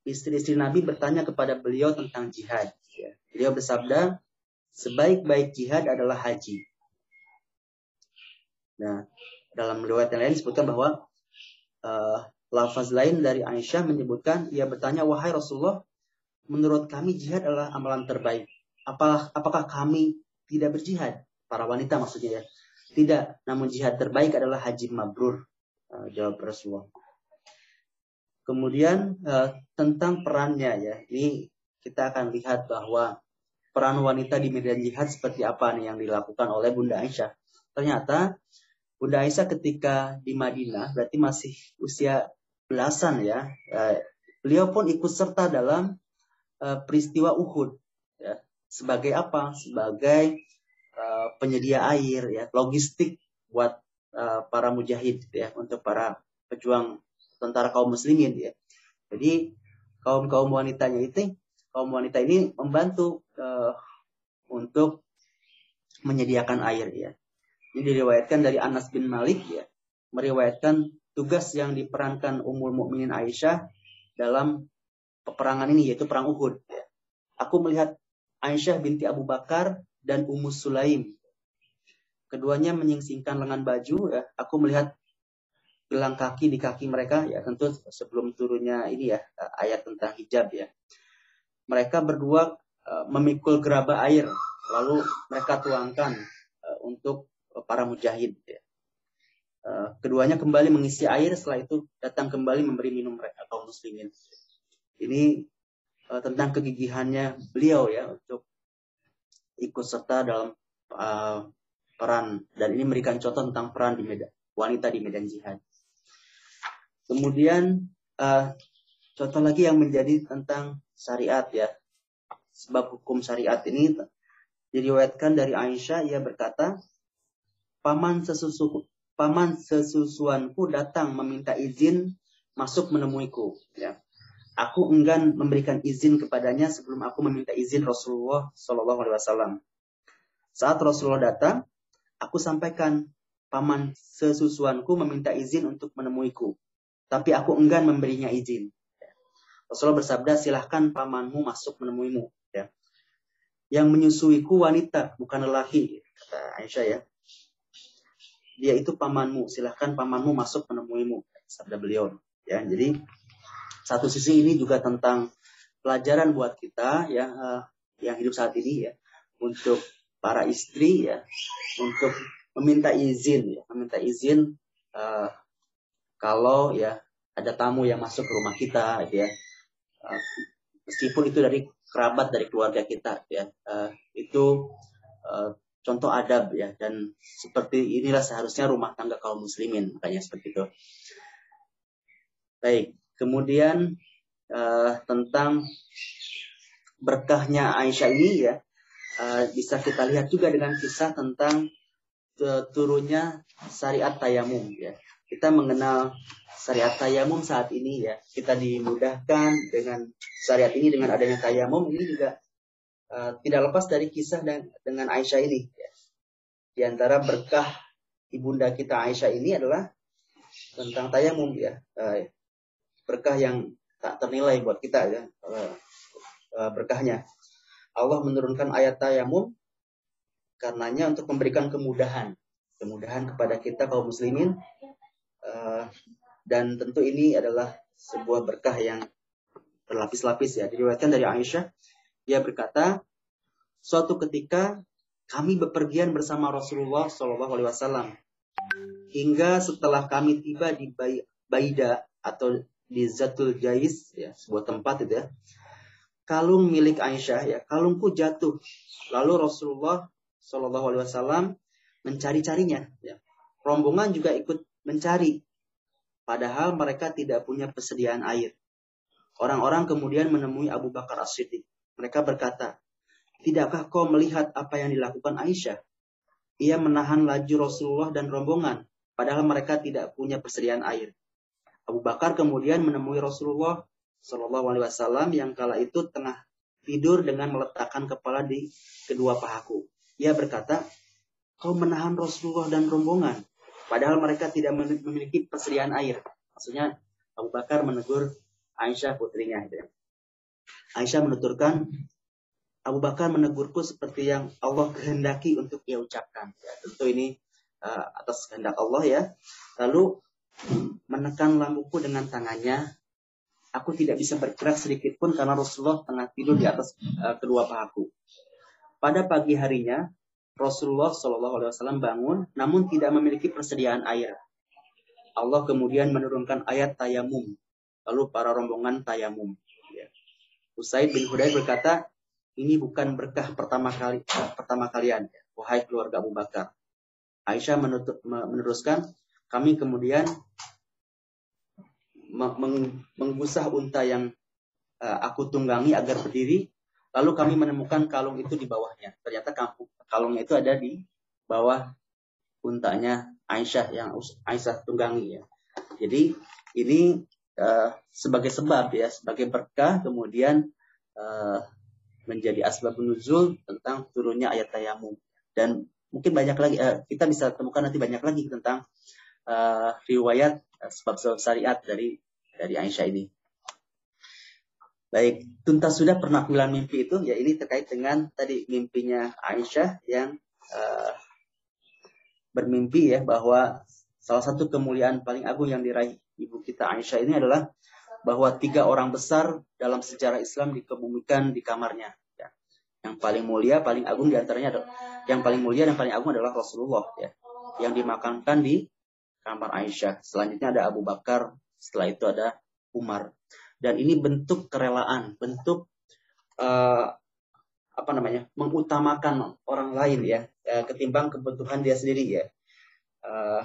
istri-istri Nabi bertanya kepada beliau tentang jihad. Ya. Beliau bersabda, sebaik-baik jihad adalah haji. Nah, dalam riwayat yang lain disebutkan bahwa uh, lafaz lain dari Aisyah menyebutkan, ia bertanya, wahai Rasulullah, menurut kami jihad adalah amalan terbaik apa, apakah kami tidak berjihad? Para wanita maksudnya ya. Tidak, namun jihad terbaik adalah haji mabrur. Uh, jawab Rasulullah. Kemudian uh, tentang perannya ya. Ini kita akan lihat bahwa peran wanita di medan jihad seperti apa nih yang dilakukan oleh Bunda Aisyah. Ternyata Bunda Aisyah ketika di Madinah berarti masih usia belasan ya. Uh, beliau pun ikut serta dalam uh, peristiwa Uhud. Ya sebagai apa? Sebagai uh, penyedia air ya, logistik buat para mujahid ya, untuk para pejuang tentara kaum muslimin ya. Jadi kaum kaum wanitanya itu kaum wanita ini membantu uh, untuk menyediakan air ya. Ini diriwayatkan dari Anas bin Malik ya, meriwayatkan tugas yang diperankan Ummul Mukminin Aisyah dalam peperangan ini yaitu perang Uhud. Ya. Aku melihat Aisyah binti Abu Bakar dan Ummu Sulaim. Keduanya menyingsingkan lengan baju. Ya. Aku melihat gelang kaki di kaki mereka. Ya tentu sebelum turunnya ini ya ayat tentang hijab ya. Mereka berdua uh, memikul gerabah air. Lalu mereka tuangkan uh, untuk para mujahid. Ya. Uh, keduanya kembali mengisi air. Setelah itu datang kembali memberi minum mereka kaum muslimin. Ini uh, tentang kegigihannya beliau ya untuk ikut serta dalam uh, peran dan ini memberikan contoh tentang peran di medan wanita di medan jihad. Kemudian uh, contoh lagi yang menjadi tentang syariat ya. Sebab hukum syariat ini diriwayatkan dari Aisyah ia berkata, "Paman sesusu paman sesusuanku datang meminta izin masuk menemuiku." Ya aku enggan memberikan izin kepadanya sebelum aku meminta izin Rasulullah Shallallahu Alaihi Wasallam. Saat Rasulullah datang, aku sampaikan paman sesusuanku meminta izin untuk menemuiku, tapi aku enggan memberinya izin. Rasulullah bersabda, silahkan pamanmu masuk menemuimu. Ya. Yang menyusuiku wanita, bukan lelaki, kata Aisyah ya. Dia itu pamanmu, silahkan pamanmu masuk menemuimu, sabda beliau. Ya, jadi satu sisi ini juga tentang pelajaran buat kita ya uh, yang hidup saat ini ya. Untuk para istri ya. Untuk meminta izin ya. Meminta izin uh, kalau ya ada tamu yang masuk ke rumah kita ya. Uh, meskipun itu dari kerabat dari keluarga kita ya. Uh, itu uh, contoh adab ya dan seperti inilah seharusnya rumah tangga kaum muslimin makanya seperti itu baik Kemudian uh, tentang berkahnya Aisyah ini ya uh, bisa kita lihat juga dengan kisah tentang turunnya syariat tayamum ya. Kita mengenal syariat tayamum saat ini ya. Kita dimudahkan dengan syariat ini dengan adanya tayamum ini juga uh, tidak lepas dari kisah dan dengan Aisyah ini. Di antara berkah ibunda kita Aisyah ini adalah tentang tayamum ya. Uh, berkah yang tak ternilai buat kita ya. Uh, berkahnya. Allah menurunkan ayat tayamum karenanya untuk memberikan kemudahan, kemudahan kepada kita kaum muslimin dan tentu ini adalah sebuah berkah yang berlapis-lapis ya. Diriwayatkan dari Aisyah, dia berkata, suatu ketika kami bepergian bersama Rasulullah Shallallahu Alaihi Wasallam hingga setelah kami tiba di Baida atau di Zatul Jais ya sebuah tempat itu ya kalung milik Aisyah ya kalungku jatuh lalu Rasulullah Shallallahu Alaihi Wasallam mencari-carinya. Ya. Rombongan juga ikut mencari, padahal mereka tidak punya persediaan air. Orang-orang kemudian menemui Abu Bakar As-Siddiq. Mereka berkata, Tidakkah kau melihat apa yang dilakukan Aisyah? Ia menahan laju Rasulullah dan rombongan, padahal mereka tidak punya persediaan air. Abu Bakar kemudian menemui Rasulullah Shallallahu Alaihi Wasallam yang kala itu tengah tidur dengan meletakkan kepala di kedua pahaku. Ia berkata, kau menahan Rasulullah dan rombongan, padahal mereka tidak memiliki persediaan air. Maksudnya Abu Bakar menegur Aisyah putrinya. Gitu. Aisyah menuturkan, Abu Bakar menegurku seperti yang Allah kehendaki untuk ia ucapkan. Ya, tentu ini uh, atas kehendak Allah ya. Lalu menekan lampuku dengan tangannya. Aku tidak bisa bergerak sedikit pun karena Rasulullah tengah tidur di atas uh, kedua pahaku. Pada pagi harinya, Rasulullah Shallallahu Alaihi Wasallam bangun, namun tidak memiliki persediaan air. Allah kemudian menurunkan ayat tayamum, lalu para rombongan tayamum. Usaid bin Hudayr berkata, ini bukan berkah pertama kali eh, pertama kalian, wahai keluarga Abu Bakar. Aisyah menutup, meneruskan, kami kemudian menggusah unta yang uh, aku tunggangi agar berdiri Lalu kami menemukan kalung itu di bawahnya. Ternyata kalungnya itu ada di bawah untanya Aisyah yang Aisyah tunggangi ya. Jadi ini uh, sebagai sebab ya, sebagai berkah kemudian uh, menjadi asbab nuzul tentang turunnya ayat tayamum. Dan mungkin banyak lagi uh, kita bisa temukan nanti banyak lagi tentang uh, riwayat uh, sebab-sebab syariat dari dari Aisyah ini. Baik, tuntas sudah pernah bilang mimpi itu, ya ini terkait dengan tadi mimpinya Aisyah yang uh, bermimpi ya bahwa salah satu kemuliaan paling agung yang diraih ibu kita Aisyah ini adalah bahwa tiga orang besar dalam sejarah Islam dikebumikan di kamarnya. Ya. Yang paling mulia, paling agung di antaranya adalah yang paling mulia dan paling agung adalah Rasulullah ya, yang dimakamkan di kamar Aisyah. Selanjutnya ada Abu Bakar, setelah itu ada Umar dan ini bentuk kerelaan, bentuk uh, apa namanya mengutamakan orang lain ya uh, ketimbang kebutuhan dia sendiri ya. Uh,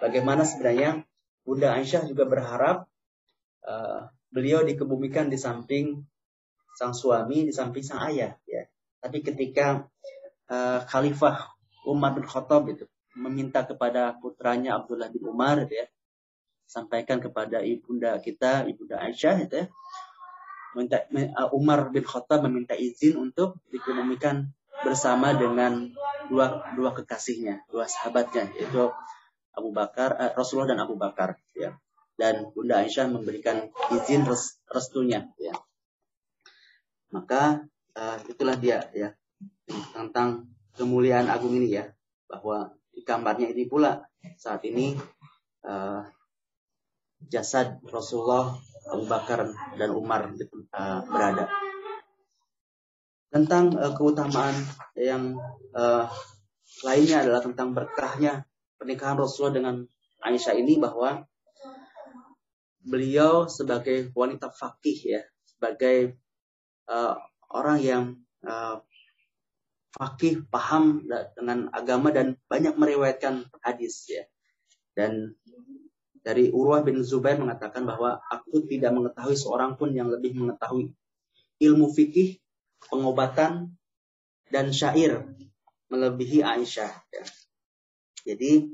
bagaimana sebenarnya Bunda Aisyah juga berharap uh, beliau dikebumikan di samping sang suami, di samping sang ayah ya. Tapi ketika uh, Khalifah Umar bin Khattab itu meminta kepada putranya Abdullah bin Umar ya sampaikan kepada ibunda kita, ibunda Aisyah itu ya. Minta, uh, Umar bin Khattab meminta izin untuk dikemumikan bersama dengan dua dua kekasihnya, dua sahabatnya yaitu Abu Bakar, uh, Rasulullah dan Abu Bakar ya. Dan Bunda Aisyah memberikan izin res, restunya ya. Maka uh, itulah dia ya tentang kemuliaan agung ini ya bahwa di kamarnya ini pula saat ini uh, jasad Rasulullah Abu Bakar dan Umar uh, berada. Tentang uh, keutamaan yang uh, lainnya adalah tentang berkahnya pernikahan Rasulullah dengan Aisyah ini bahwa beliau sebagai wanita fakih ya, sebagai uh, orang yang uh, fakih paham dengan agama dan banyak meriwayatkan hadis ya. Dan dari Urwah bin Zubair mengatakan bahwa aku tidak mengetahui seorang pun yang lebih mengetahui ilmu fikih, pengobatan, dan syair melebihi Aisyah. Ya. Jadi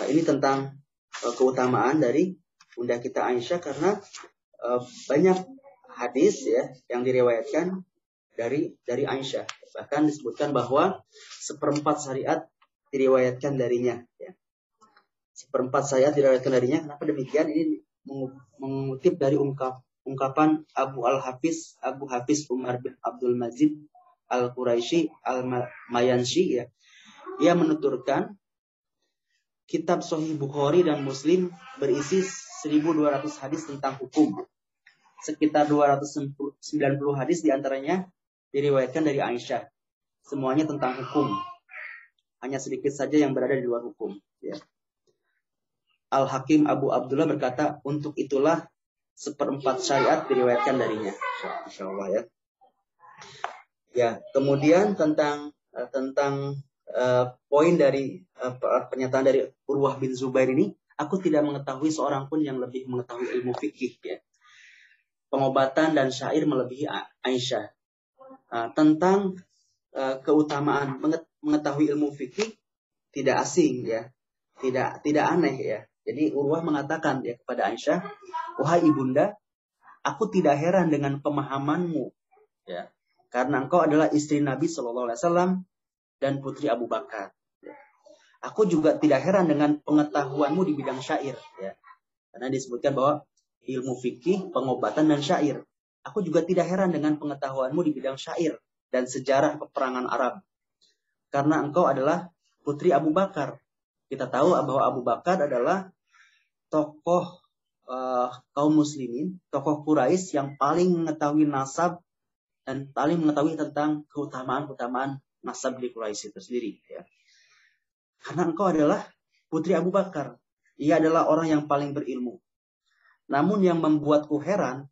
uh, ini tentang uh, keutamaan dari Bunda kita Aisyah karena uh, banyak hadis ya yang diriwayatkan dari dari Aisyah. Bahkan disebutkan bahwa seperempat syariat diriwayatkan darinya. Ya. Seperempat syariat diriwayatkan darinya. Kenapa demikian? Ini mengutip dari ungkap ungkapan Abu Al Hafiz Abu Hafiz Umar bin Abdul Majid Al Quraisy Al Mayanshi ya. Ia menuturkan kitab Sahih Bukhari dan Muslim berisi 1200 hadis tentang hukum. Sekitar 290 hadis di antaranya diriwayatkan dari Aisyah. Semuanya tentang hukum. Hanya sedikit saja yang berada di luar hukum. Ya. Al-Hakim Abu Abdullah berkata, untuk itulah seperempat syariat diriwayatkan darinya. Insya Allah ya. Ya, kemudian tentang uh, tentang uh, poin dari uh, pernyataan dari Urwah bin Zubair ini, aku tidak mengetahui seorang pun yang lebih mengetahui ilmu fikih ya. Pengobatan dan syair melebihi Aisyah. Uh, tentang uh, keutamaan mengetahui ilmu fikih tidak asing ya, tidak tidak aneh ya. Jadi Urwah mengatakan ya kepada Aisyah, wahai ibunda, aku tidak heran dengan pemahamanmu, ya, karena engkau adalah istri Nabi Shallallahu Alaihi Wasallam dan putri Abu Bakar. Aku juga tidak heran dengan pengetahuanmu di bidang syair, ya, karena disebutkan bahwa ilmu fikih, pengobatan dan syair. Aku juga tidak heran dengan pengetahuanmu di bidang syair dan sejarah peperangan Arab, karena engkau adalah putri Abu Bakar kita tahu bahwa Abu Bakar adalah tokoh uh, kaum muslimin, tokoh Quraisy yang paling mengetahui nasab dan paling mengetahui tentang keutamaan-keutamaan nasab di Quraisy itu sendiri. Ya. Karena engkau adalah putri Abu Bakar. Ia adalah orang yang paling berilmu. Namun yang membuatku heran,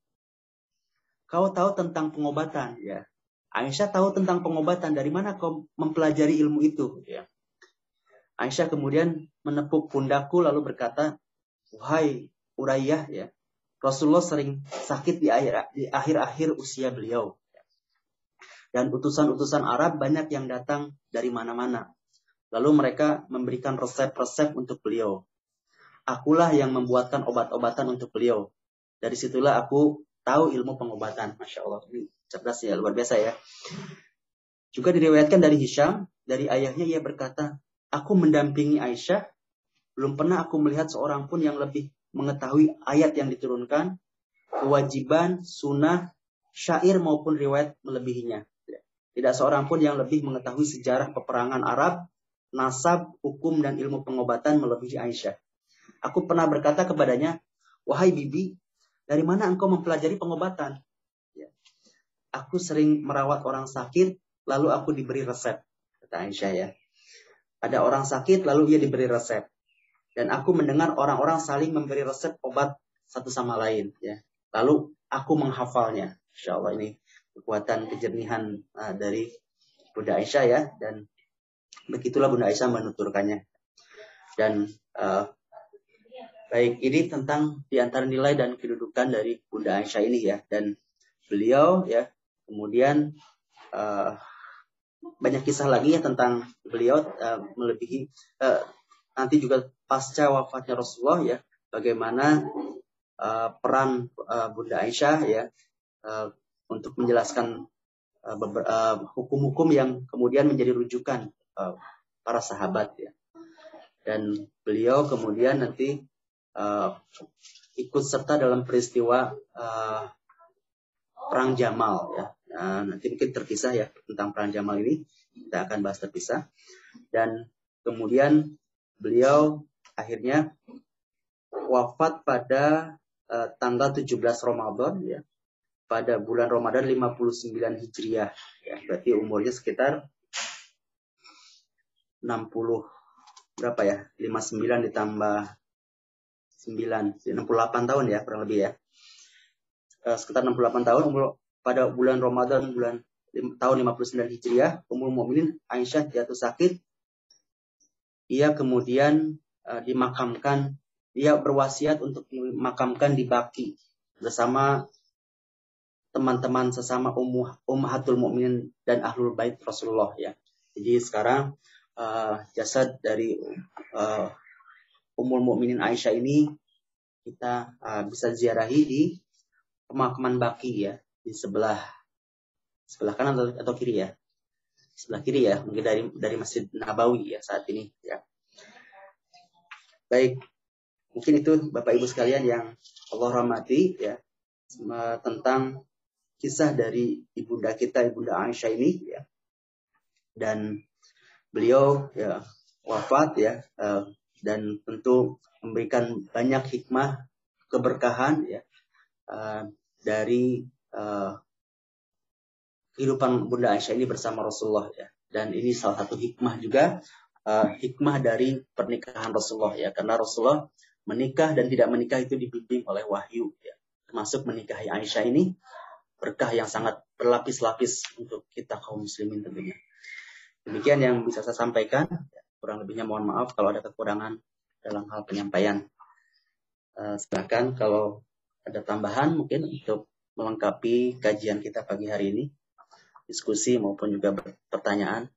kau tahu tentang pengobatan. ya. Aisyah tahu tentang pengobatan. Dari mana kau mempelajari ilmu itu? Ya. Aisyah kemudian menepuk pundakku lalu berkata, Wahai Urayyah, ya, Rasulullah sering sakit di akhir-akhir usia beliau. Dan utusan-utusan Arab banyak yang datang dari mana-mana. Lalu mereka memberikan resep-resep untuk beliau. Akulah yang membuatkan obat-obatan untuk beliau. Dari situlah aku tahu ilmu pengobatan. Masya Allah, ini cerdas ya, luar biasa ya. Juga diriwayatkan dari Hisham, dari ayahnya ia berkata, Aku mendampingi Aisyah, belum pernah aku melihat seorang pun yang lebih mengetahui ayat yang diturunkan, kewajiban, sunnah, syair maupun riwayat melebihinya. Tidak seorang pun yang lebih mengetahui sejarah peperangan Arab, nasab, hukum, dan ilmu pengobatan melebihi Aisyah. Aku pernah berkata kepadanya, Wahai bibi, dari mana engkau mempelajari pengobatan? Ya. Aku sering merawat orang sakit, lalu aku diberi resep. Kata Aisyah ya. Ada orang sakit lalu ia diberi resep. Dan aku mendengar orang-orang saling memberi resep obat satu sama lain. Ya. Lalu aku menghafalnya. Insya Allah ini kekuatan kejernihan uh, dari Bunda Aisyah ya. Dan begitulah Bunda Aisyah menuturkannya. Dan uh, baik ini tentang di antara nilai dan kedudukan dari Bunda Aisyah ini ya. Dan beliau ya kemudian uh, banyak kisah lagi ya tentang beliau uh, melebihi uh, nanti juga pasca wafatnya Rasulullah ya bagaimana uh, peran uh, Bunda Aisyah ya uh, untuk menjelaskan hukum-hukum uh, yang kemudian menjadi rujukan uh, para sahabat ya dan beliau kemudian nanti uh, ikut serta dalam peristiwa uh, perang Jamal ya Nah, nanti mungkin terpisah ya tentang peran Jamal ini kita akan bahas terpisah. Dan kemudian beliau akhirnya wafat pada uh, tanggal 17 Ramadan ya. Pada bulan Ramadan 59 Hijriah ya. Berarti umurnya sekitar 60 berapa ya? 59 ditambah 9 68 tahun ya kurang lebih ya. Uh, sekitar 68 tahun umur pada bulan Ramadan bulan tahun 59 Hijriah, Ummul Mukminin Aisyah jatuh sakit. Ia kemudian uh, dimakamkan, ia berwasiat untuk dimakamkan di Baki bersama teman-teman sesama ummahatul mukminin dan ahlul bait Rasulullah ya. Jadi sekarang uh, jasad dari uh, Ummul Mukminin Aisyah ini kita uh, bisa ziarahi di pemakaman Baki ya. Di sebelah sebelah kanan atau, atau kiri ya. Sebelah kiri ya. Mungkin dari dari Masjid Nabawi ya saat ini ya. Baik. Mungkin itu Bapak Ibu sekalian yang Allah rahmati ya tentang kisah dari ibunda kita ibunda Aisyah ini ya. Dan beliau ya wafat ya uh, dan tentu memberikan banyak hikmah keberkahan ya uh, dari uh, kehidupan Bunda Aisyah ini bersama Rasulullah ya. Dan ini salah satu hikmah juga hikmah dari pernikahan Rasulullah ya. Karena Rasulullah menikah dan tidak menikah itu dibimbing oleh wahyu ya. Termasuk menikahi Aisyah ini berkah yang sangat berlapis-lapis untuk kita kaum muslimin tentunya demikian yang bisa saya sampaikan kurang lebihnya mohon maaf kalau ada kekurangan dalam hal penyampaian. Uh, silakan kalau ada tambahan mungkin untuk melengkapi kajian kita pagi hari ini, diskusi maupun juga pertanyaan.